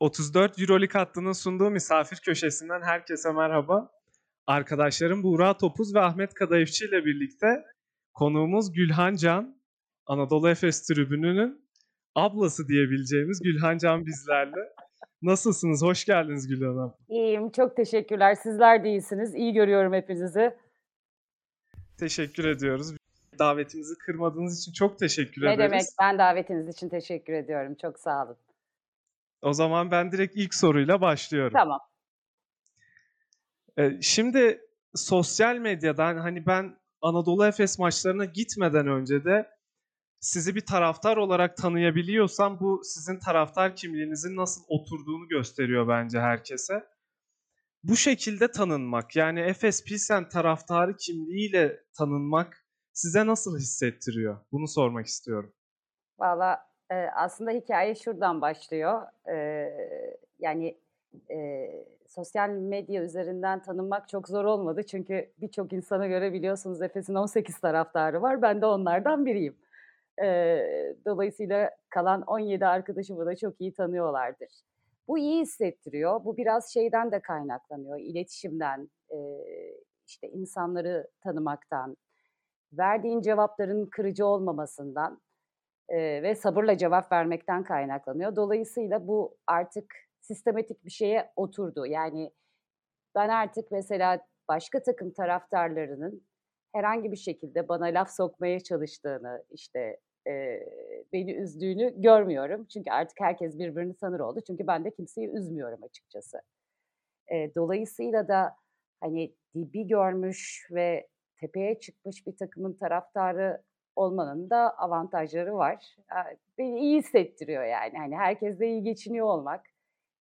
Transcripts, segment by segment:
34 Euroleague hattının sunduğu misafir köşesinden herkese merhaba. Arkadaşlarım Buğra Topuz ve Ahmet Kadayıfçı ile birlikte konuğumuz Gülhan Can, Anadolu Efes tribününün ablası diyebileceğimiz Gülhan Can bizlerle. Nasılsınız? Hoş geldiniz Gülhan Hanım. İyiyim, çok teşekkürler. Sizler de iyisiniz. İyi görüyorum hepinizi. Teşekkür ediyoruz. Davetimizi kırmadığınız için çok teşekkür Ne ederiz. demek? Ben davetiniz için teşekkür ediyorum. Çok sağ olun. O zaman ben direkt ilk soruyla başlıyorum. Tamam. Ee, Şimdi sosyal medyadan hani ben Anadolu Efes maçlarına gitmeden önce de sizi bir taraftar olarak tanıyabiliyorsam bu sizin taraftar kimliğinizin nasıl oturduğunu gösteriyor bence herkese. Bu şekilde tanınmak yani Efes Pilsen taraftarı kimliğiyle tanınmak size nasıl hissettiriyor? Bunu sormak istiyorum. Valla e, aslında hikaye şuradan başlıyor. E, yani e, sosyal medya üzerinden tanınmak çok zor olmadı. Çünkü birçok insana göre biliyorsunuz Efes'in 18 taraftarı var. Ben de onlardan biriyim. E, dolayısıyla kalan 17 arkadaşımı da çok iyi tanıyorlardır. Bu iyi hissettiriyor. Bu biraz şeyden de kaynaklanıyor. İletişimden, e, işte insanları tanımaktan, verdiğin cevapların kırıcı olmamasından ve sabırla cevap vermekten kaynaklanıyor. Dolayısıyla bu artık sistematik bir şeye oturdu. Yani ben artık mesela başka takım taraftarlarının herhangi bir şekilde bana laf sokmaya çalıştığını, işte e, beni üzdüğünü görmüyorum. Çünkü artık herkes birbirini tanır oldu. Çünkü ben de kimseyi üzmüyorum açıkçası. E, dolayısıyla da hani dibi görmüş ve tepeye çıkmış bir takımın taraftarı olmanın da avantajları var. Beni iyi hissettiriyor yani. Hani herkesle iyi geçiniyor olmak,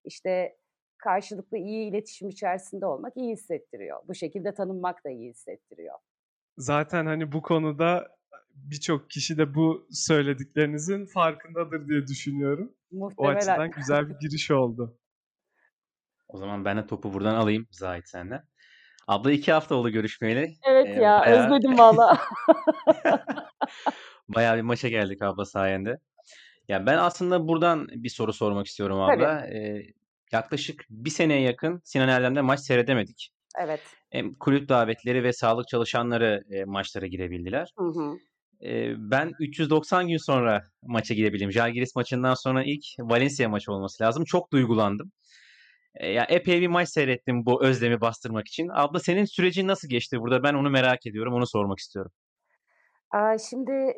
işte karşılıklı iyi iletişim içerisinde olmak iyi hissettiriyor. Bu şekilde tanınmak da iyi hissettiriyor. Zaten hani bu konuda birçok kişi de bu söylediklerinizin farkındadır diye düşünüyorum. O Muhtemelen. açıdan güzel bir giriş oldu. O zaman ben de topu buradan alayım Zahit senden. Abla iki hafta oldu görüşmeyeli. Evet Ee, ya bayağı, özledim valla. bayağı bir maça geldik abla sayende. Ya ben aslında buradan bir soru sormak istiyorum Tabii. abla. Ee, yaklaşık bir seneye yakın Sinan Erdem'de maç seyredemedik. Evet. Hem kulüp davetleri ve sağlık çalışanları e, maçlara girebildiler. Hı hı. Ee, ben 390 gün sonra maça girebildim. Žalgiris maçından sonra ilk Valencia maçı olması lazım. Çok duygulandım. Ee, ya epey bir maç seyrettim bu özlemi bastırmak için. Abla senin sürecin nasıl geçti burada? Ben onu merak ediyorum. Onu sormak istiyorum. Aa, şimdi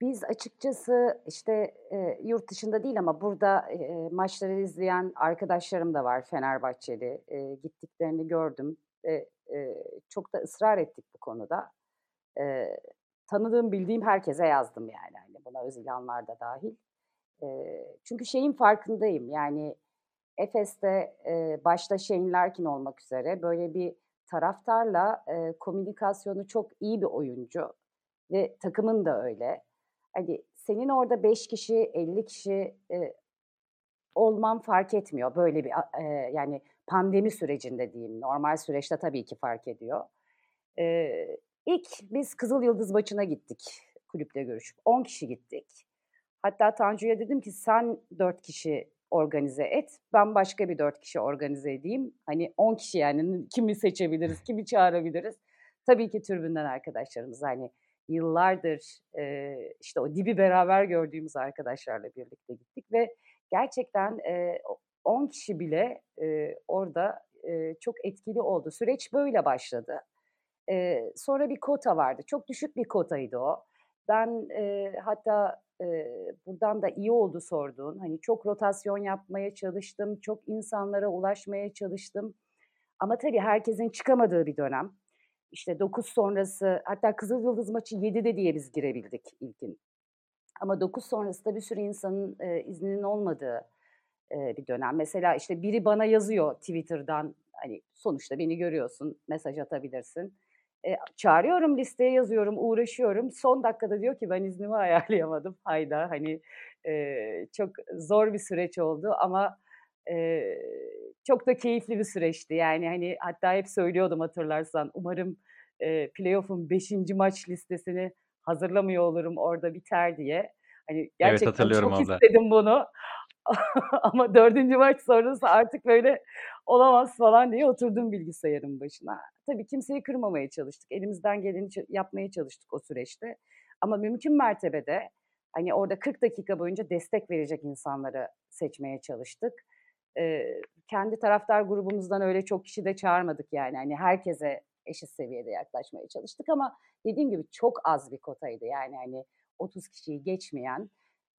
biz açıkçası işte e, yurt dışında değil ama burada e, maçları izleyen arkadaşlarım da var Fenerbahçeli. E, gittiklerini gördüm ve e, çok da ısrar ettik bu konuda. E, tanıdığım bildiğim herkese yazdım yani hani buna öz ilanlar da dahil. E, çünkü şeyin farkındayım yani Efes'te e, başta Shane Larkin olmak üzere böyle bir taraftarla e, komünikasyonu çok iyi bir oyuncu ve takımın da öyle. Hani senin orada 5 kişi, 50 kişi e, olman fark etmiyor. Böyle bir e, yani pandemi sürecinde diyeyim. Normal süreçte tabii ki fark ediyor. E, ilk biz Kızıl Yıldız maçına gittik kulüple görüşüp. 10 kişi gittik. Hatta Tanju'ya dedim ki sen 4 kişi organize et. Ben başka bir 4 kişi organize edeyim. Hani 10 kişi yani kimi seçebiliriz, kimi çağırabiliriz. Tabii ki türbünden arkadaşlarımız hani yıllardır e, işte o dibi beraber gördüğümüz arkadaşlarla birlikte gittik ve gerçekten e, o 10 kişi bile e, orada e, çok etkili oldu. Süreç böyle başladı. E, sonra bir kota vardı. Çok düşük bir kotaydı o. Ben e, hatta e, buradan da iyi oldu sorduğun. Hani çok rotasyon yapmaya çalıştım. Çok insanlara ulaşmaya çalıştım. Ama tabii herkesin çıkamadığı bir dönem. İşte 9 sonrası hatta Kızıl Yıldız maçı 7'de diye biz girebildik ilkin. Ama 9 sonrası da bir sürü insanın e, izninin olmadığı e, bir dönem. Mesela işte biri bana yazıyor Twitter'dan hani sonuçta beni görüyorsun mesaj atabilirsin. E, çağırıyorum listeye yazıyorum uğraşıyorum. Son dakikada diyor ki ben iznimi ayarlayamadım. Hayda hani e, çok zor bir süreç oldu ama e, çok da keyifli bir süreçti. Yani hani hatta hep söylüyordum hatırlarsan umarım e, playoff'un 5. maç listesini hazırlamıyor olurum orada biter diye. Hani gerçekten hatırlıyorum çok abla. istedim bunu. Ama 4. maç sonrası artık böyle olamaz falan diye oturdum bilgisayarın başına. Tabii kimseyi kırmamaya çalıştık. Elimizden geleni yapmaya çalıştık o süreçte. Ama mümkün mertebede, hani, orada 40 dakika boyunca destek verecek insanları seçmeye çalıştık. Eee, kendi taraftar grubumuzdan öyle çok kişi de çağırmadık yani. Hani, herkese eşit seviyede yaklaşmaya çalıştık ama dediğim gibi çok az bir kotaydı. Yani, hani, 30 kişiyi geçmeyen,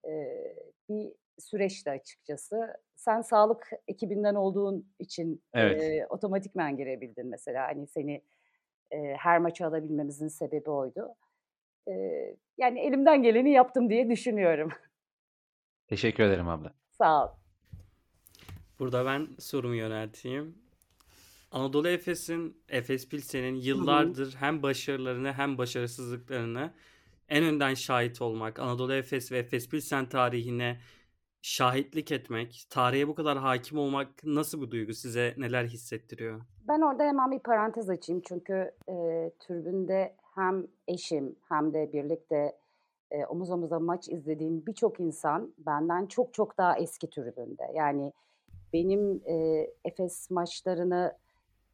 eee, bir süreçti açıkçası. Sen sağlık ekibinden olduğun için, Evet. eee, otomatikman girebildin mesela. Hani, seni, eee, her maça alabilmemizin sebebi oydu. Eee, yani elimden geleni yaptım diye düşünüyorum. Teşekkür ederim abla. Sağ ol. Burada ben sorumu yönelteyim. Anadolu Efes'in, Efes Pilsen'in yıllardır hem başarılarını hem başarısızlıklarını en önden şahit olmak, Anadolu Efes ve Efes Pilsen tarihine şahitlik etmek, tarihe bu kadar hakim olmak nasıl bir duygu? Size neler hissettiriyor? Ben orada hemen bir parantez açayım çünkü, eee, tribünde hem eşim hem de birlikte, eee, omuz omuza maç izlediğim birçok insan benden çok çok daha eski tribünde. Yani benim, eee, Efes maçlarını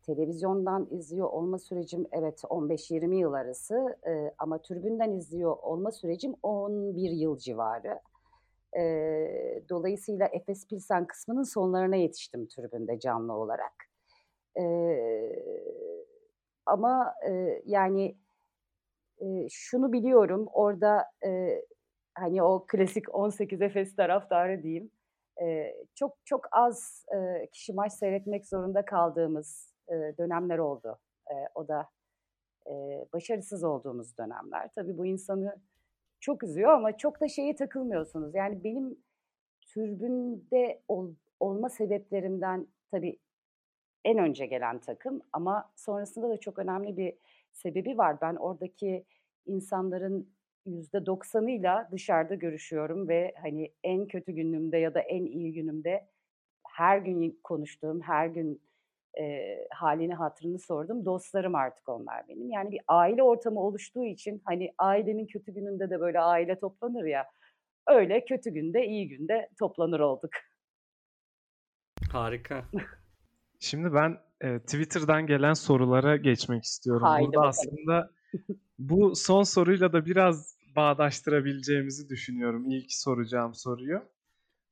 televizyondan izliyor olma sürecim evet 15-20 yıl arası, eee, ama tribünden izliyor olma sürecim 11 yıl civarı. Eee, dolayısıyla Efes Pilsen kısmının sonlarına yetiştim tribünde canlı olarak. Eee, ama, eee, yani, eee, şunu biliyorum, orada, eee, hani, o klasik 18 Efes taraftarı diyeyim, eee, çok çok az, eee, kişi maç seyretmek zorunda kaldığımız, eee, dönemler oldu. Eee, o da, eee, başarısız olduğumuz dönemler. Tabii bu insanı çok üzüyor ama çok da şeye takılmıyorsunuz. Yani benim tribünde ol olma sebeplerimden tabii en önce gelen takım ama sonrasında da çok önemli bir sebebi var. Ben oradaki insanların %90'ıyla dışarıda görüşüyorum ve, hani, en kötü günümde ya da en iyi günümde her gün konuştuğum, her gün, eee, hâlini hatırını sorduğum dostlarım artık onlar benim. Yani bir aile ortamı oluştuğu için, hani, ailenin kötü gününde de böyle aile toplanır ya, öyle kötü günde, iyi günde toplanır olduk. Harika. Şimdi ben, eee, Twitter'dan gelen sorulara geçmek istiyorum. Haydi Burada bakalım. aslında bu son soruyla da biraz bağdaştırabileceğimizi düşünüyorum ilk soracağım soruyu.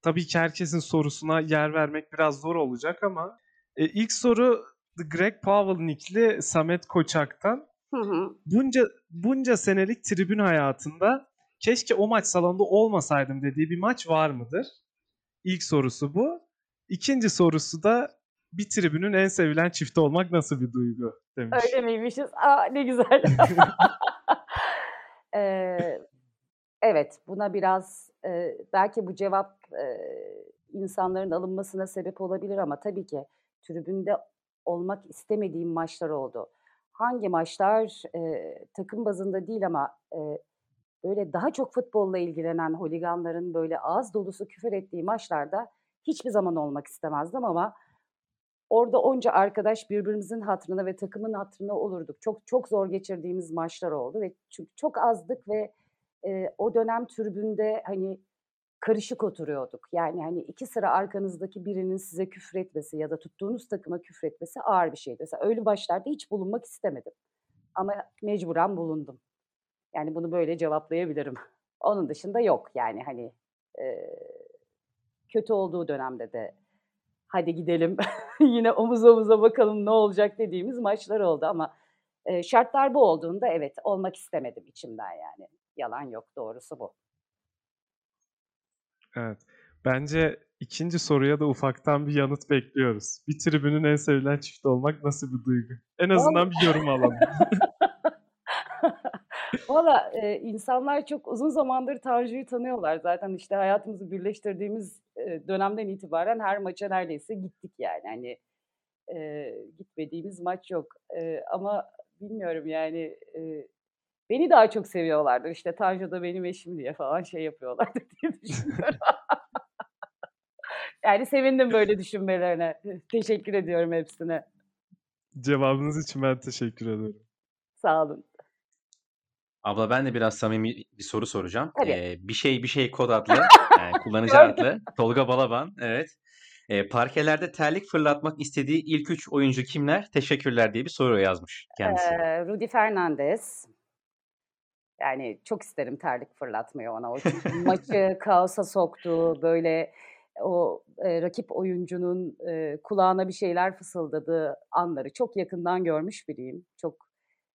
Tabii ki herkesin sorusuna yer vermek biraz zor olacak ama, eee, ilk soru Greg Powell nickli Samet Koçak'tan. Hı hı. Bunca bunca senelik tribün hayatında keşke o maç salonunda olmasaydım dediği bir maç var mıdır? İlk sorusu bu. 2. sorusu da bir tribünün en sevilen çifti olmak nasıl bir duygu demiş. Öyle miymişiz? A, ne güzel. Eee, evet, buna biraz, eee, belki bu cevap, eee, insanların alınmasına sebep olabilir ama tabii ki tribünde olmak istemediğim maçlar oldu. Hangi maçlar? Eee, takım bazında değil ama, eee, böyle daha çok futbolla ilgilenen holiganların böyle ağız dolusu küfür ettiği maçlarda hiçbir zaman olmak istemezdim ama orada onca arkadaş birbirimizin hatırına ve takımın hatırına olurduk. Çok çok zor geçirdiğimiz maçlar oldu ve çünkü çok azdık ve, eee, o dönem tribünde, hani, karışık oturuyorduk. Yani, hani, 2 sıra arkanızdaki birinin size küfretmesi ya da tuttuğunuz takıma küfretmesi ağır bir şeydi. Mesela öyle maçlarda hiç bulunmak istemedim ama mecburen bulundum. Yani bunu böyle cevaplayabilirim. Onun dışında yok yani, hani, eee, kötü olduğu dönemde de hadi gidelim yine omuz omuza bakalım ne olacak dediğimiz maçlar oldu ama, eee, şartlar bu olduğunda evet, olmak istemedim içimden yani. Yalan yok, doğrusu bu. Evet. Bence 2. soruya da ufaktan bir yanıt bekliyoruz. Bir tribünün en sevilen çifti olmak nasıl bir duygu? En azından bir yorum alalım. Valla, eee, insanlar çok uzun zamandır Tanju'yu tanıyorlar. Zaten, işte, hayatımızı birleştirdiğimiz, eee, dönemden itibaren her maça neredeyse gittik yani. Hani, eee, gitmediğimiz maç yok. Eee, ama bilmiyorum yani, eee, beni daha çok seviyorlardır. İşte, Tanju da benim eşim diye falan şey yapıyorlardır diye düşünüyorum. Yani sevindim böyle düşünmelerine. Teşekkür ediyorum hepsine. Cevabınız için ben teşekkür ederim. Sağ olun. Abla ben de biraz samimi bir soru soracağım. Tabii. Eee, Bir Şey Bir Şey Kod adlı, Yani kullanıcı adlı Tolga Balaban. Evet. E, parkelerde terlik fırlatmak istediği ilk üç oyuncu kimler? Teşekkürler diye bir soru yazmış kendisi. Ee, Rudy Fernandez. Yani çok isterim terlik fırlatmayı ona. O maçı kaosa soktu. Böyle o e, rakip oyuncunun e, kulağına bir şeyler fısıldadığı anları çok yakından görmüş biriyim. Çok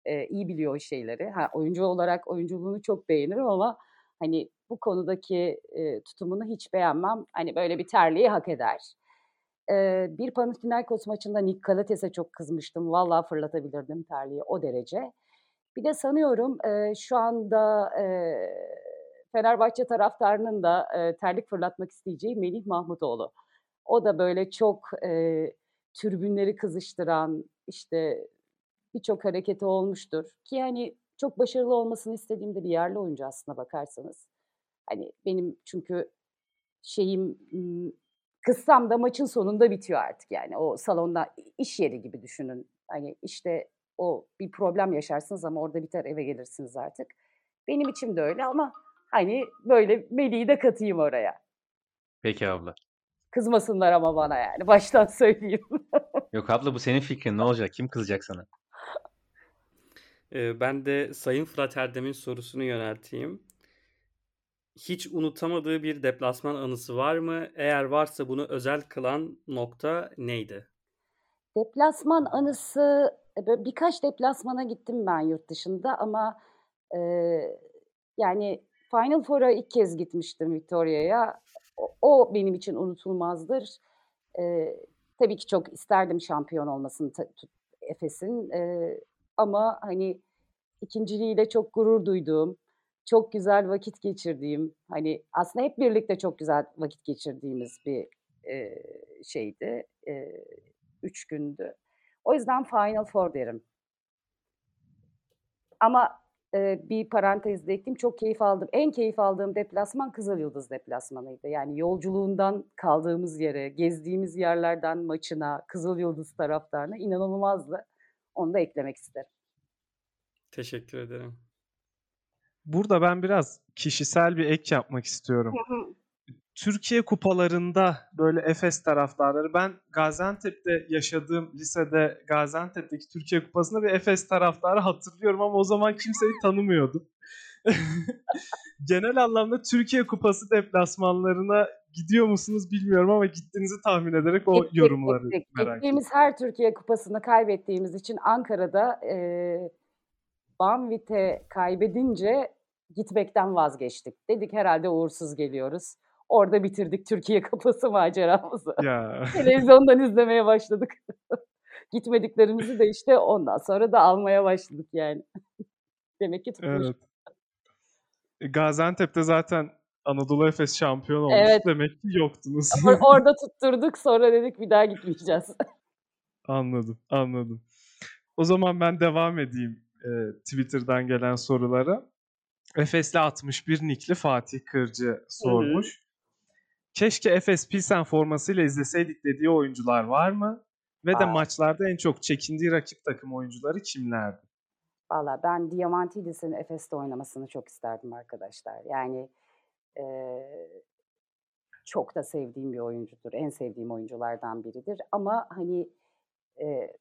e, iyi biliyor o şeyleri. Ha, oyuncu olarak oyunculuğunu çok beğenirim ama hani bu konudaki e, tutumunu hiç beğenmem. Hani böyle bir terliği hak eder. E, bir Panathinaikos maçında Nick Kalates'e çok kızmıştım. Vallahi fırlatabilirdim terliği o derece. Bir de sanıyorum e, şu anda e, Fenerbahçe taraftarının da e, terlik fırlatmak isteyeceği Melih Mahmutoğlu. O da böyle çok e, türbünleri kızıştıran işte birçok hareketi olmuştur. Ki yani çok başarılı olmasını istediğimde bir yerli oyuncu aslına bakarsanız. Hani benim çünkü şeyim kıssam da maçın sonunda bitiyor artık yani. O salonda iş yeri gibi düşünün. Hani işte o bir problem yaşarsınız ama orada biter eve gelirsiniz artık. Benim için de öyle ama hani böyle Melih'i de katayım oraya. Peki abla. Kızmasınlar ama bana yani baştan söyleyeyim. Yok abla bu senin fikrin ne olacak? Kim kızacak sana? Ben de Sayın Fırat Erdem'in sorusunu yönelteyim. Hiç unutamadığı bir deplasman anısı var mı? Eğer varsa bunu özel kılan nokta neydi? Deplasman anısı böyle birkaç deplasmana gittim ben yurt dışında ama e, yani Final Four'a ilk kez gitmiştim Victoria'ya. O, o benim için unutulmazdır. E, tabii ki çok isterdim şampiyon olmasını Efes'in. E, ama hani ikinciliğiyle çok gurur duyduğum, çok güzel vakit geçirdiğim, hani aslında hep birlikte çok güzel vakit geçirdiğimiz bir e, şeydi. E, üç gündü. O yüzden Final Four derim. Ama e, bir parantez de ekleyeyim. Çok keyif aldım. En keyif aldığım deplasman Kızıl Yıldız deplasmanıydı. Yani yolculuğundan kaldığımız yere, gezdiğimiz yerlerden maçına, Kızıl Yıldız taraftarına inanılmazdı. Onu da eklemek isterim. Teşekkür ederim. Burada ben biraz kişisel bir ek yapmak istiyorum. Türkiye kupalarında böyle Efes taraftarları ben Gaziantep'te yaşadığım lisede Gaziantep'teki Türkiye kupasında bir Efes taraftarı hatırlıyorum ama o zaman kimseyi tanımıyordum. Genel anlamda Türkiye kupası deplasmanlarına gidiyor musunuz bilmiyorum ama gittiğinizi tahmin ederek o Gittik, yorumları gittik. merak Gittiğimiz her Türkiye kupasını kaybettiğimiz için Ankara'da e, Banvit'e kaybedince gitmekten vazgeçtik. Dedik herhalde uğursuz geliyoruz. Orada bitirdik Türkiye Kupası maceramızı. Ya. Televizyondan izlemeye başladık. Gitmediklerimizi de işte ondan sonra da almaya başladık yani. Demek ki tutmuş. Evet. E, Gaziantep'te zaten Anadolu Efes şampiyon olmuş. Evet. Demek ki yoktunuz. Or- Orada tutturduk sonra dedik bir daha gitmeyeceğiz. anladım, anladım. O zaman ben devam edeyim e, Twitter'dan gelen sorulara. Efes'le 61 nikli Fatih Kırcı sormuş. Keşke Efes Pilsen formasıyla izleseydik dediği oyuncular var mı? Ve de Var. maçlarda en çok çekindiği rakip takım oyuncuları kimlerdi? Valla ben Diamantidis'in Efes'te oynamasını çok isterdim arkadaşlar. Yani eee, çok da sevdiğim bir oyuncudur. En sevdiğim oyunculardan biridir. Ama hani eee,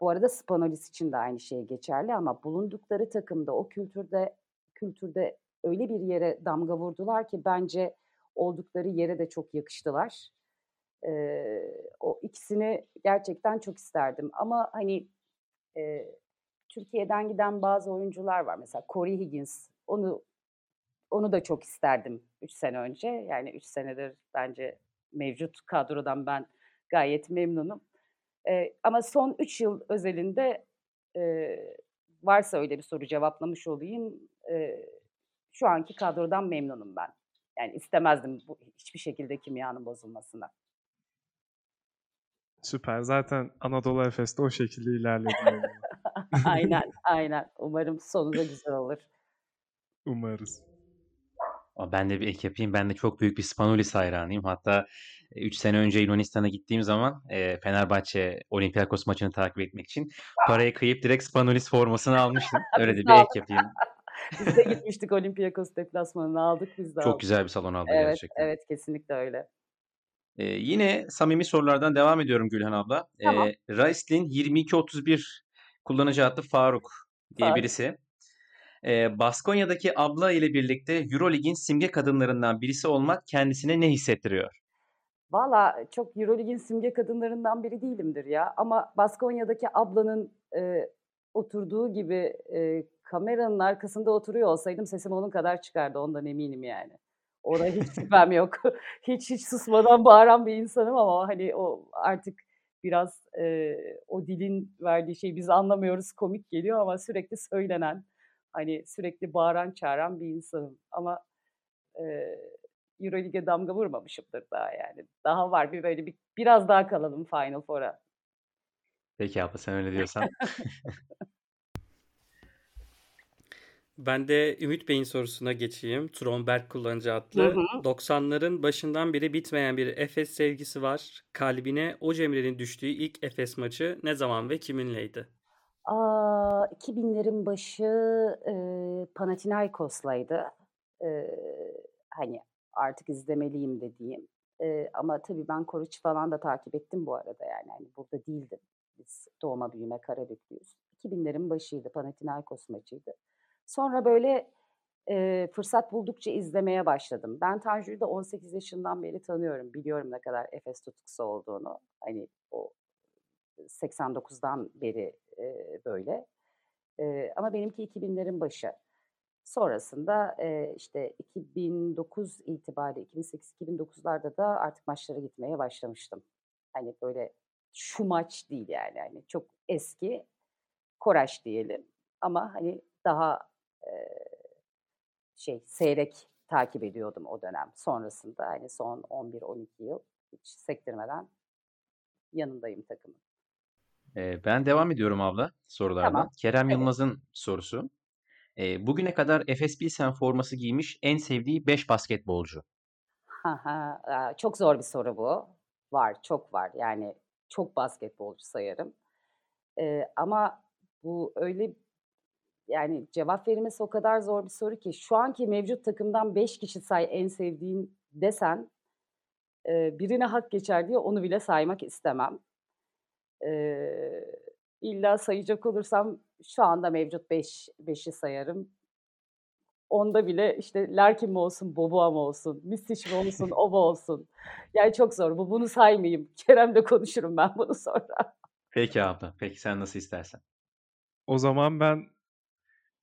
bu arada Spanolis için de aynı şey geçerli ama bulundukları takımda o kültürde kültürde öyle bir yere damga vurdular ki bence oldukları yere de çok yakıştılar. Eee, o ikisini gerçekten çok isterdim. Ama hani eee, Türkiye'den giden bazı oyuncular var. Mesela Corey Higgins. Onu onu da çok isterdim 3 sene önce. Yani 3 senedir bence mevcut kadrodan ben gayet memnunum. Eee, ama son 3 yıl özelinde eee, varsa öyle bir soru cevaplamış olayım. Eee, şu anki kadrodan memnunum ben. Yani istemezdim bu hiçbir şekilde kimyanın bozulmasını. Süper. Zaten Anadolu Efes'te o şekilde ilerledi. aynen, aynen. Umarım sonu da güzel olur. Umarız. Ben de bir ek yapayım. Ben de çok büyük bir Spanulis hayranıyım. Hatta 3 sene önce Yunanistan'a gittiğim zaman e, Fenerbahçe Olympiakos maçını takip etmek için parayı kıyıp direkt Spanulis formasını almıştım. Öyle de bir ek yapayım. Biz de gitmiştik Olympiakos deplasmanını aldık biz de Çok aldık. güzel bir salon abla Evet, gerçekten. evet kesinlikle öyle. Ee, yine samimi sorulardan devam ediyorum Gülhan abla. Tamam. Ee, Raislin 2231 kullanıcı adlı Faruk diye Faruk. birisi. Ee, Baskonya'daki abla ile birlikte Eurolig'in simge kadınlarından birisi olmak kendisine ne hissettiriyor? Valla çok Eurolig'in simge kadınlarından biri değilimdir ya. Ama Baskonya'daki ablanın e, oturduğu gibi e, kameranın arkasında oturuyor olsaydım sesim onun kadar çıkardı. Ondan eminim yani. Orada hiç şüphem yok. hiç hiç susmadan bağıran bir insanım ama hani o artık biraz e, o dilin verdiği şey biz anlamıyoruz komik geliyor ama sürekli söylenen hani sürekli bağıran çağıran bir insanım. Ama e, Euroleague'e damga vurmamışımdır daha yani. Daha var bir böyle bir biraz daha kalalım Final Four'a. Peki abla sen öyle diyorsan. Ben de Ümit Bey'in sorusuna geçeyim. Tronberg kullanıcı Hı adlı. hı. 90'ların başından beri bitmeyen bir Efes sevgisi var. Kalbine o Cemre'nin düştüğü ilk Efes maçı ne zaman ve kiminleydi? Aa, 2000'lerin başı e, Panathinaikos'laydı. E, hani artık izlemeliyim dediğim. E, ama tabii ben Koruç falan da takip ettim bu arada yani. Hani burada değildim. Biz doğma büyüme Karabüklüyüz. 2000'lerin başıydı. Panathinaikos maçıydı. Sonra böyle e, fırsat buldukça izlemeye başladım. Ben Tanju'yu da 18 yaşından beri tanıyorum. Biliyorum ne kadar Efes tutkusu olduğunu. Hani o 89'dan beri e, böyle. E, ama benimki 2000'lerin başı. Sonrasında e, işte 2009 itibariyle 2008-2009'larda da artık maçlara gitmeye başlamıştım. Hani böyle şu maç değil yani. yani çok eski Koraş diyelim. Ama hani daha şey seyrek takip ediyordum o dönem. Sonrasında hani son 11-12 yıl hiç sektirmeden yanındayım takımın. Ee, ben devam ediyorum abla sorularla. Tamam. Kerem Evet. Yılmaz'ın sorusu. Ee, bugüne kadar Efes Pilsen forması giymiş en sevdiği 5 basketbolcu. Çok zor bir soru bu. Var, çok var. Yani çok basketbolcu sayarım. Eee, ama bu öyle yani cevap verilmesi o kadar zor bir soru ki şu anki mevcut takımdan 5 kişi say en sevdiğin desen eee, birine hak geçer diye onu bile saymak istemem. Eee, illa sayacak olursam şu anda mevcut 5 5'i sayarım. Onda bile işte Larkin mi olsun, Boboa mı olsun, Mistic mi olsun, o mu olsun? Yani çok zor. Bu bunu saymayayım. Kerem'le konuşurum ben bunu sonra. Peki abla. Peki sen nasıl istersen. O zaman ben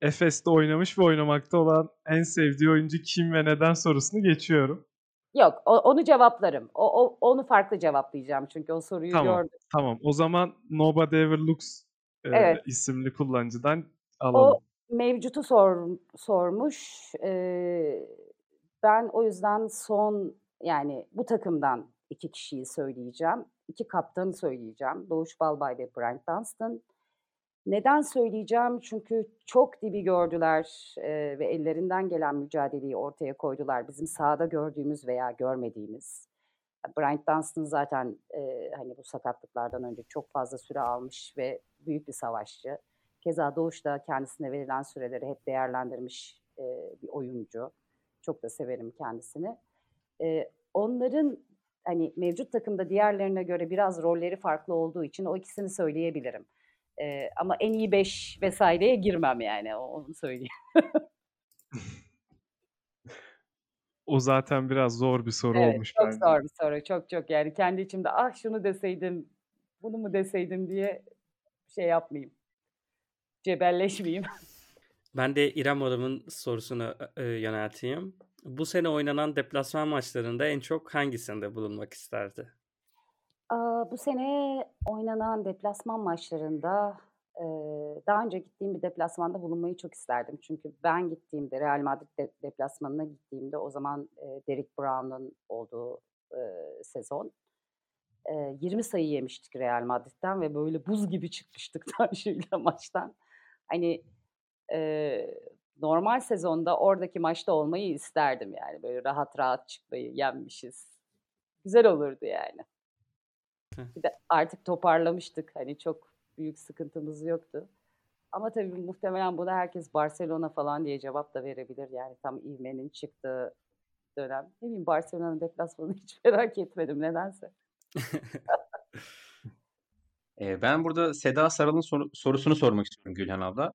Efes'te oynamış ve oynamakta olan en sevdiği oyuncu kim ve neden sorusunu geçiyorum. Yok, o onu cevaplarım. O o onu farklı cevaplayacağım çünkü o soruyu Tamam. gördüm. Tamam. O zaman Nobody Ever Looks e, Evet. isimli kullanıcıdan O alalım. mevcutu sor sormuş. Eee, ben o yüzden son yani bu takımdan 2 kişiyi söyleyeceğim. 2 kaptanı söyleyeceğim. Doğuş Balbay ve Brent Dunstan. Neden söyleyeceğim? Çünkü çok dibi gördüler, eee, ve ellerinden gelen mücadeleyi ortaya koydular. Bizim sahada gördüğümüz veya görmediğimiz. Brent Dunstan zaten, eee, hani bu sakatlıklardan önce çok fazla süre almış ve büyük bir savaşçı. Keza Doğuş da kendisine verilen süreleri hep değerlendirmiş, eee, bir oyuncu. Çok da severim kendisini. Eee, onların hani mevcut takımda diğerlerine göre biraz rolleri farklı olduğu için o ikisini söyleyebilirim. Eee, ama en iyi 5 vs.'ye girmem yani onu söyleyeyim. O zaten biraz zor bir soru Evet, olmuş çok bence. zor bir soru. Çok çok yani kendi içimde ah şunu deseydim, bunu mu deseydim diye şey yapmayayım. Cebelleşmeyeyim. Ben de İrem Hanım'ın sorusunu e, yönelteyim. Bu sene oynanan deplasman maçlarında en çok hangisinde bulunmak isterdi? Bu sene oynanan deplasman maçlarında, daha önce gittiğim bir deplasmanda bulunmayı çok isterdim. Çünkü ben gittiğimde, Real Madrid de deplasmanına gittiğimde o zaman, Derrick Brown'un olduğu, sezon. Eee, 20 sayı yemiştik Real Madrid'den ve böyle buz gibi çıkmıştık Tanju'yla maçtan. Hani, normal sezonda oradaki maçta olmayı isterdim yani. Böyle rahat rahat çıkmayı, yenmişiz. Güzel olurdu yani. Bir de artık toparlamıştık. Hani çok büyük sıkıntımız yoktu. Ama tabii muhtemelen buna herkes Barcelona falan diye cevap da verebilir. Yani tam ivmenin çıktığı dönem. Ne bileyim Barcelona'nın deplasmanını hiç merak etmedim nedense. Ee, ben burada Seda Saral'ın soru- sorusunu sormak istiyorum Gülhan abla.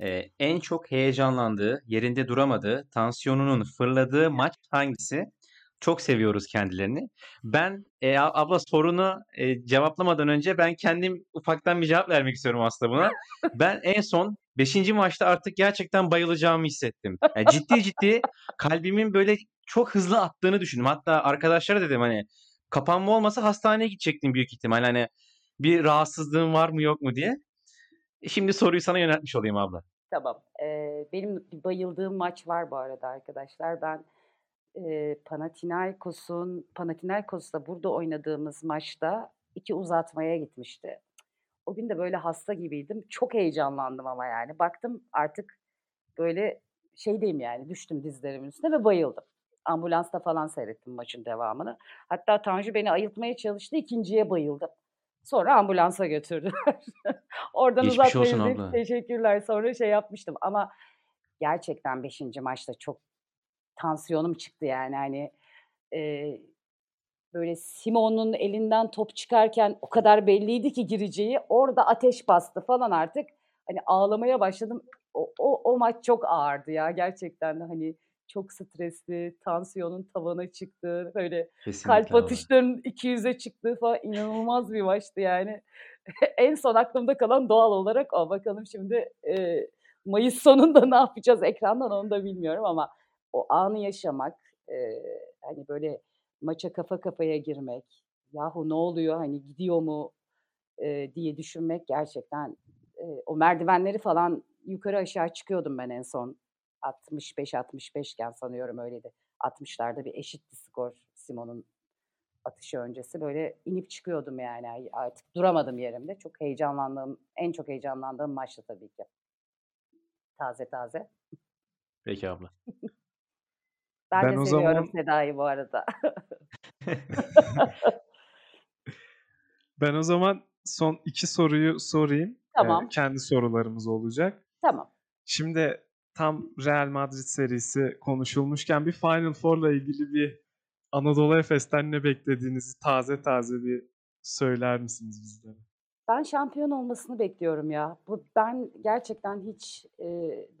Ee, en çok heyecanlandığı, yerinde duramadığı, tansiyonunun fırladığı maç hangisi? Çok seviyoruz kendilerini. Ben e, abla sorunu e, cevaplamadan önce ben kendim ufaktan bir cevap vermek istiyorum aslında buna. Ben en son 5. maçta artık gerçekten bayılacağımı hissettim. Yani ciddi ciddi kalbimin böyle çok hızlı attığını düşündüm. Hatta arkadaşlara dedim hani kapanma olmasa hastaneye gidecektim büyük ihtimal. Hani bir rahatsızlığın var mı yok mu diye. Şimdi soruyu sana yöneltmiş olayım abla. Tamam. Ee, benim bayıldığım maç var bu arada arkadaşlar. Ben e, Panathinaikos'un Panathinaikos'la burada oynadığımız maçta iki uzatmaya gitmişti. O gün de böyle hasta gibiydim. Çok heyecanlandım ama yani. Baktım artık böyle şeydeyim yani düştüm dizlerimin üstüne ve bayıldım. Ambulansta falan seyrettim maçın devamını. Hatta Tanju beni ayıltmaya çalıştı. ikinciye bayıldım. Sonra ambulansa götürdüler. Oradan Geçmiş uzatma olsun abla. teşekkürler. Sonra şey yapmıştım ama gerçekten 5. maçta çok tansiyonum çıktı yani hani e, böyle Simon'un elinden top çıkarken o kadar belliydi ki gireceği orada ateş bastı falan artık hani ağlamaya başladım. O, o, o maç çok ağırdı ya gerçekten hani çok stresli tansiyonun tavana çıktı böyle Kesinlikle kalp atışlarının 200'e çıktığı falan inanılmaz bir maçtı yani. En son aklımda kalan doğal olarak o. Bakalım şimdi e, Mayıs sonunda ne yapacağız ekrandan onu da bilmiyorum ama o anı yaşamak e, hani böyle maça kafa kafaya girmek yahu ne oluyor hani gidiyor mu e, diye düşünmek gerçekten e, o merdivenleri falan yukarı aşağı çıkıyordum ben en son 65-65 iken sanıyorum öyleydi. 60'larda bir eşitti skor Simon'un atışı öncesi böyle inip çıkıyordum yani artık duramadım yerimde. Çok heyecanlandığım, en çok heyecanlandığım maçtı tabii ki. Taze taze. Peki abla. Ben, Ben de o seviyorum zaman- Seda'yı bu arada. Ben o zaman son iki soruyu sorayım. Ee, Tamam. kendi sorularımız olacak. tamam. Şimdi tam Real Madrid serisi konuşulmuşken bir Final Four'la ilgili bir Anadolu Efes'ten ne beklediğinizi taze taze bir söyler misiniz bizlere? Ben şampiyon olmasını bekliyorum ya. Bu ben gerçekten hiç e,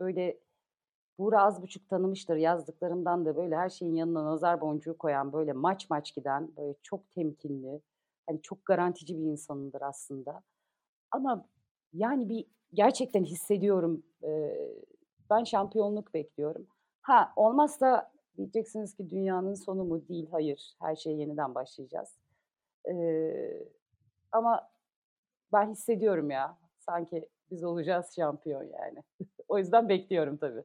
böyle Buğra az buçuk tanımıştır yazdıklarımdan da böyle her şeyin yanına nazar boncuğu koyan böyle maç maç giden böyle çok temkinli hani çok garantici bir insanındır aslında. Ama yani bir gerçekten hissediyorum e, ben şampiyonluk bekliyorum. Ha olmazsa diyeceksiniz ki dünyanın sonu mu? Değil hayır her şeye yeniden başlayacağız. E, ama ben hissediyorum ya. Sanki biz olacağız şampiyon yani. o yüzden bekliyorum tabii.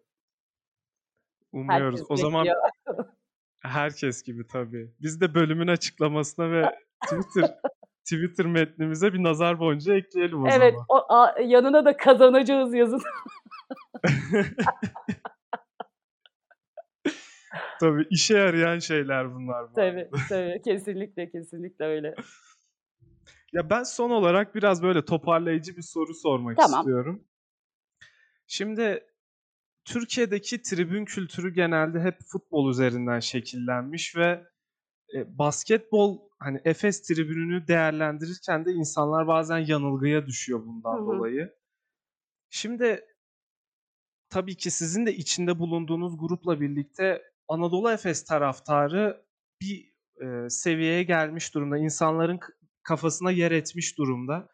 Umuyoruz. Herkes o zaman bekliyor. herkes gibi tabii. Biz de bölümün açıklamasına ve Twitter Twitter metnimize bir nazar boncuğu ekleyelim o evet, zaman. a- yanına da kazanacağız yazın. Tabii işe yarayan şeyler bunlar. bu tabii, arada. tabii. Kesinlikle, kesinlikle öyle. Ya ben son olarak biraz böyle toparlayıcı bir soru sormak Tamam. istiyorum. Şimdi Türkiye'deki tribün kültürü genelde hep futbol üzerinden şekillenmiş ve e, basketbol hani Efes tribününü değerlendirirken de insanlar bazen yanılgıya düşüyor bundan Hı hı. dolayı. Şimdi tabii ki sizin de içinde bulunduğunuz grupla birlikte Anadolu Efes taraftarı bir e, seviyeye gelmiş durumda. İnsanların kafasına yer etmiş durumda.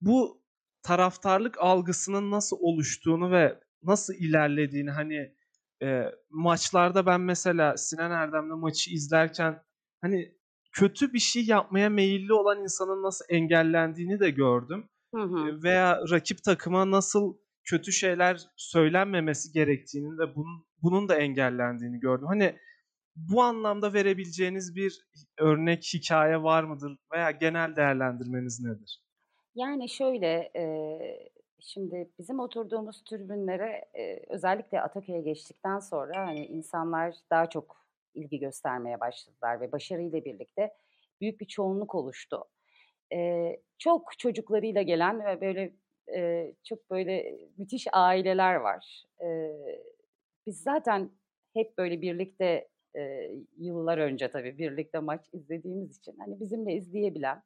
Bu taraftarlık algısının nasıl oluştuğunu ve nasıl ilerlediğini hani e, maçlarda ben mesela Sinan Erdem'le maçı izlerken hani kötü bir şey yapmaya meyilli olan insanın nasıl engellendiğini de gördüm Hı hı. veya rakip takıma nasıl kötü şeyler söylenmemesi gerektiğini ve bunun, bunun da engellendiğini gördüm. Hani bu anlamda verebileceğiniz bir örnek hikaye var mıdır veya genel değerlendirmeniz nedir? Yani şöyle, eee, şimdi bizim oturduğumuz tribünlere eee, özellikle Ataköy'e geçtikten sonra hani insanlar daha çok ilgi göstermeye başladılar ve başarıyla birlikte büyük bir çoğunluk oluştu. Eee, çok çocuklarıyla gelen ve böyle Eee, çok böyle müthiş aileler var. Biz zaten hep böyle birlikte, yıllar önce tabii birlikte maç izlediğimiz için, hani, bizimle izleyebilen,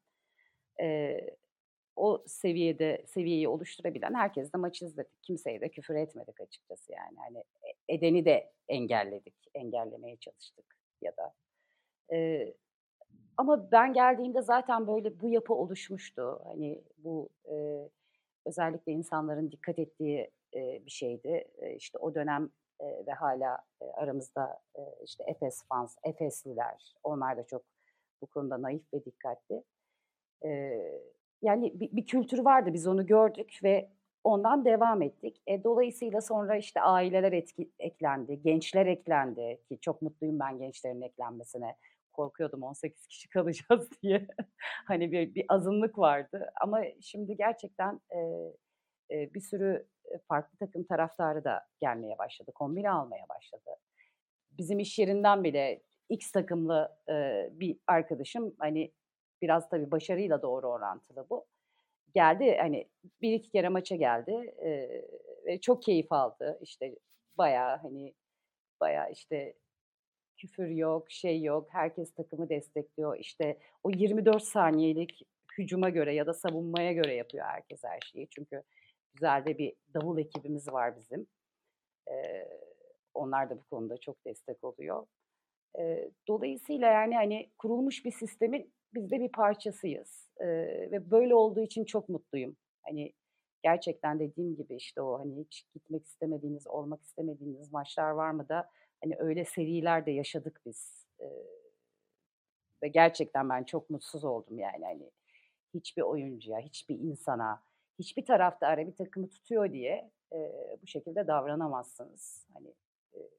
o seviyede seviyeyi oluşturabilen herkesle maçı izledik. Kimseye de küfür etmedik açıkçası yani. Hani, e edeni de engelledik, engellemeye çalıştık ya da. Eee, ama ben geldiğimde zaten böyle bu yapı oluşmuştu. Hani, bu, eee, özellikle insanların dikkat ettiği, eee, bir şeydi. Eee, işte o dönem, eee, ve hâlâ, eee, aramızda, eee, işte Efes fans, Efesliler, onlar da çok bu konuda naif ve dikkatli. Eee, yani bir bir kültür vardı, biz onu gördük ve ondan devam ettik. E, dolayısıyla sonra işte aileler etki eklendi, gençler eklendi ki çok mutluyum ben gençlerin eklenmesine. Korkuyordum 18 kişi kalacağız diye. Hani bir bir azınlık vardı ama şimdi gerçekten, eee, eee, bir sürü, eee, farklı takım taraftarı da gelmeye başladı, kombine almaya başladı. Bizim iş yerinden bile X takımlı, eee, bir arkadaşım, hani, biraz tabii başarıyla doğru orantılı bu. Geldi, hani, 1-2 kere maça geldi, eee, ve çok keyif aldı. İşte bayağı, hani, bayağı, işte, küfür yok, şey yok, herkes takımı destekliyor. İşte o 24 saniyelik hücuma göre ya da savunmaya göre yapıyor herkes her şeyi. Çünkü güzel de bir davul ekibimiz var bizim. Eee, onlar da bu konuda çok destek oluyor. Eee, dolayısıyla yani, hani, kurulmuş bir sistemin biz de bir parçasıyız, eee, ve böyle olduğu için çok mutluyum. Hani, gerçekten dediğim gibi, işte, o, hani, hiç gitmek istemediğiniz, olmak istemediğiniz maçlar var mı da, hani, öyle seriler de yaşadık biz. Eee, ve gerçekten ben çok mutsuz oldum yani, hani, hiçbir oyuncuya, hiçbir insana, hiçbir taraftara bir takımı tutuyor diye, eee, bu şekilde davranamazsınız. Hani, eee,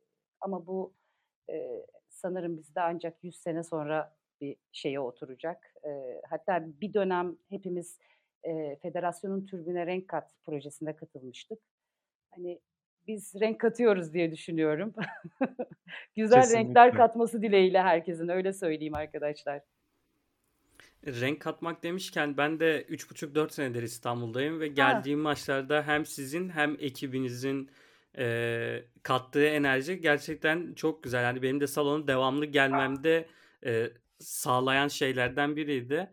ama bu, eee, sanırım bizde ancak 100 sene sonra bir şeye oturacak. Eee, hatta bir dönem hepimiz, eee, Federasyonun Türbüne Renk Kat projesine katılmıştık. Hani, biz renk katıyoruz diye düşünüyorum. Güzel renkler Kesinlikle. katması dileğiyle herkesin, öyle söyleyeyim arkadaşlar. Renk katmak demişken ben de 3,5-4 senedir İstanbul'dayım ve Ha. geldiğim maçlarda hem sizin hem ekibinizin, eee, kattığı enerji gerçekten çok güzel. Yani benim de salona devamlı gelmemde, eee, sağlayan şeylerden biriydi.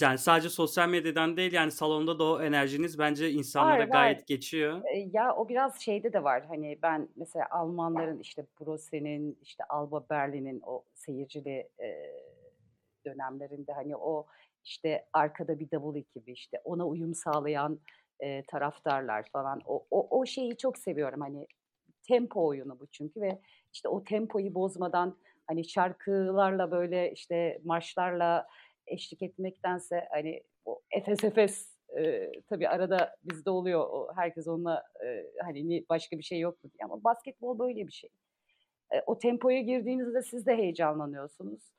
Yani sadece sosyal medyadan değil, yani salonda da o enerjiniz bence insanlara Var, var. gayet geçiyor. Eee, ya, o biraz şeyde de var, hani, ben mesela Almanların, işte, Brosse'nin, işte, Alba Berlin'in o seyircili, eee, dönemlerinde, hani, o, işte, arkada bir davul ekibi, işte, ona uyum sağlayan, eee, taraftarlar falan, o o o şeyi çok seviyorum. Hani, tempo oyunu bu çünkü ve, işte, o tempoyu bozmadan, hani, şarkılarla, böyle, işte, marşlarla eşlik etmektense, hani, o Efes Efes, eee, tabii arada bizde oluyor, herkes onunla, eee, hani, ni başka bir şey yok mu diye ama basketbol böyle bir şey. Eee, o tempoya girdiğinizde siz de heyecanlanıyorsunuz.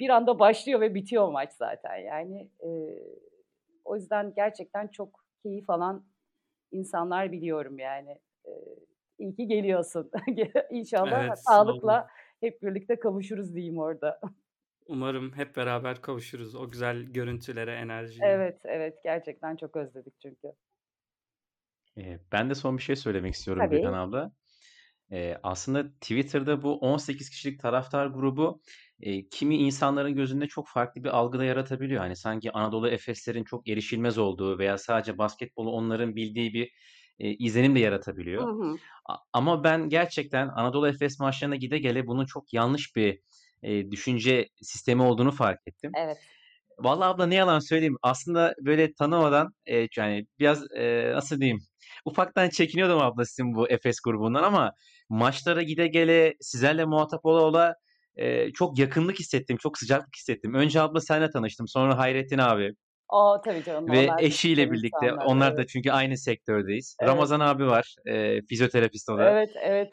Bir anda başlıyor ve bitiyor maç zaten yani. Eee, o yüzden gerçekten çok keyif alan insanlar biliyorum yani. Eee, iyi ki geliyorsun. İnşallah Evet, sağlıkla hep birlikte kavuşuruz diyeyim orada. Umarım hep beraber kavuşuruz o güzel görüntülere, enerjiye. Evet, evet, gerçekten çok özledik çünkü. Eee, ben de son bir şey söylemek istiyorum Tabii. Gülhan abla. Eee, aslında Twitter'da bu 18 kişilik taraftar grubu, eee, kimi insanların gözünde çok farklı bir algı da yaratabiliyor. Hani, sanki Anadolu Efeslerin çok erişilmez olduğu veya sadece basketbolu onların bildiği bir, eee, izlenim de Hı yaratabiliyor. hı. A ama ben gerçekten Anadolu Efes maçlarına gide gele bunun çok yanlış bir, eee, düşünce sistemi olduğunu fark ettim. Evet. Vallahi abla ne yalan söyleyeyim, aslında böyle tanımadan, eee, yani biraz, eee, nasıl diyeyim, ufaktan çekiniyordum abla sizin bu Efes grubundan ama maçlara gide gele, sizlerle muhatap ola ola, eee, çok yakınlık hissettim, çok sıcaklık hissettim. Önce abla seninle tanıştım, sonra Hayrettin abi A, tabii canım, ve da eşiyle birlikte, insanlar. onlar da Evet. çünkü aynı sektördeyiz. Evet. Ramazan abi var, eee, fizyoterapist o da. Evet, evet.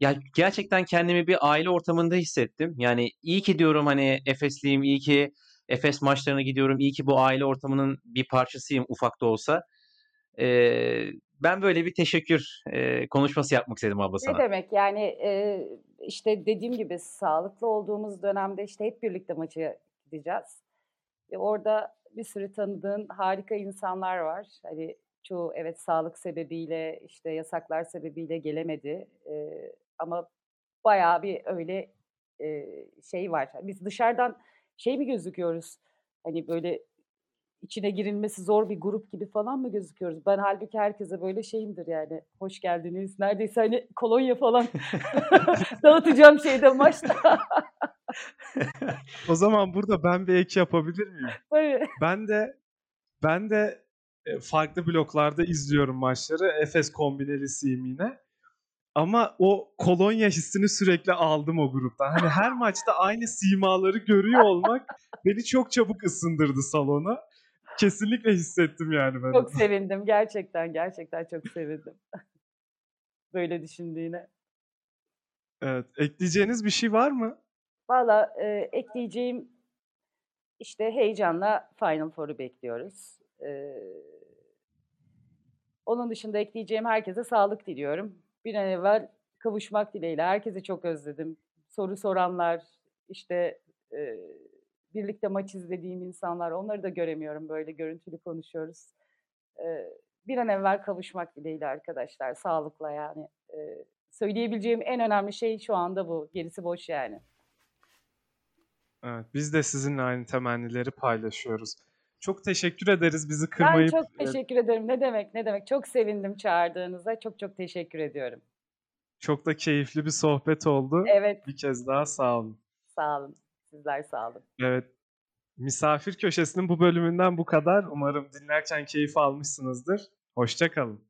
Ya, gerçekten kendimi bir aile ortamında hissettim. Yani iyi ki diyorum, hani, Efesliyim, iyi ki Efes maçlarına gidiyorum, iyi ki bu aile ortamının bir parçasıyım ufak da olsa. Eee, ben böyle bir teşekkür, eee, konuşması yapmak istedim abla Ne sana. demek, yani, eee, işte, dediğim gibi sağlıklı olduğumuz dönemde, işte, hep birlikte maça gideceğiz ve orada, bir sürü tanıdığın harika insanlar var. Hani çoğu evet sağlık sebebiyle işte yasaklar sebebiyle gelemedi. Eee, ama bayağı bir öyle eee, şey var. Biz dışarıdan şey mi gözüküyoruz? Hani böyle içine girilmesi zor bir grup gibi falan mı gözüküyoruz? Ben halbuki herkese böyle şeyimdir yani. Hoş geldiniz. Neredeyse hani kolonya falan dağıtacağım şeyde maçta. O zaman burada ben bir ek yapabilir miyim? Tabii. Ben de ben de e, farklı bloklarda izliyorum maçları. Efes kombinelisiyim yine. Ama o kolonya hissini sürekli aldım o gruptan. Hani her maçta aynı simaları görüyor olmak beni çok çabuk ısındırdı salona. Kesinlikle hissettim yani ben. Çok sevindim. Gerçekten gerçekten çok sevindim. Böyle düşündüğüne. Evet. Ekleyeceğiniz bir şey var mı? Valla eee, ekleyeceğim işte heyecanla Final Four'u bekliyoruz. Eee, onun dışında ekleyeceğim herkese sağlık diliyorum. Bir an evvel kavuşmak dileğiyle. Herkesi çok özledim. Soru soranlar, işte eee, birlikte maç izlediğim insanlar, onları da göremiyorum. Böyle görüntülü konuşuyoruz. Eee, bir an evvel kavuşmak dileğiyle arkadaşlar. Sağlıkla yani. Eee, söyleyebileceğim en önemli şey şu anda bu. Gerisi boş yani. Evet. Biz de sizinle aynı temennileri paylaşıyoruz. Çok teşekkür ederiz bizi Ben kırmayıp çok e, teşekkür ederim. Ne demek, ne demek. Çok sevindim çağırdığınıza. Çok çok teşekkür ediyorum. çok da keyifli bir sohbet oldu. Evet, Bir kez daha sağ olun. sağ olun. Sizler sağ olun. Evet. Misafir köşesinin bu bölümünden bu kadar. Umarım dinlerken keyif almışsınızdır. Hoşça kalın.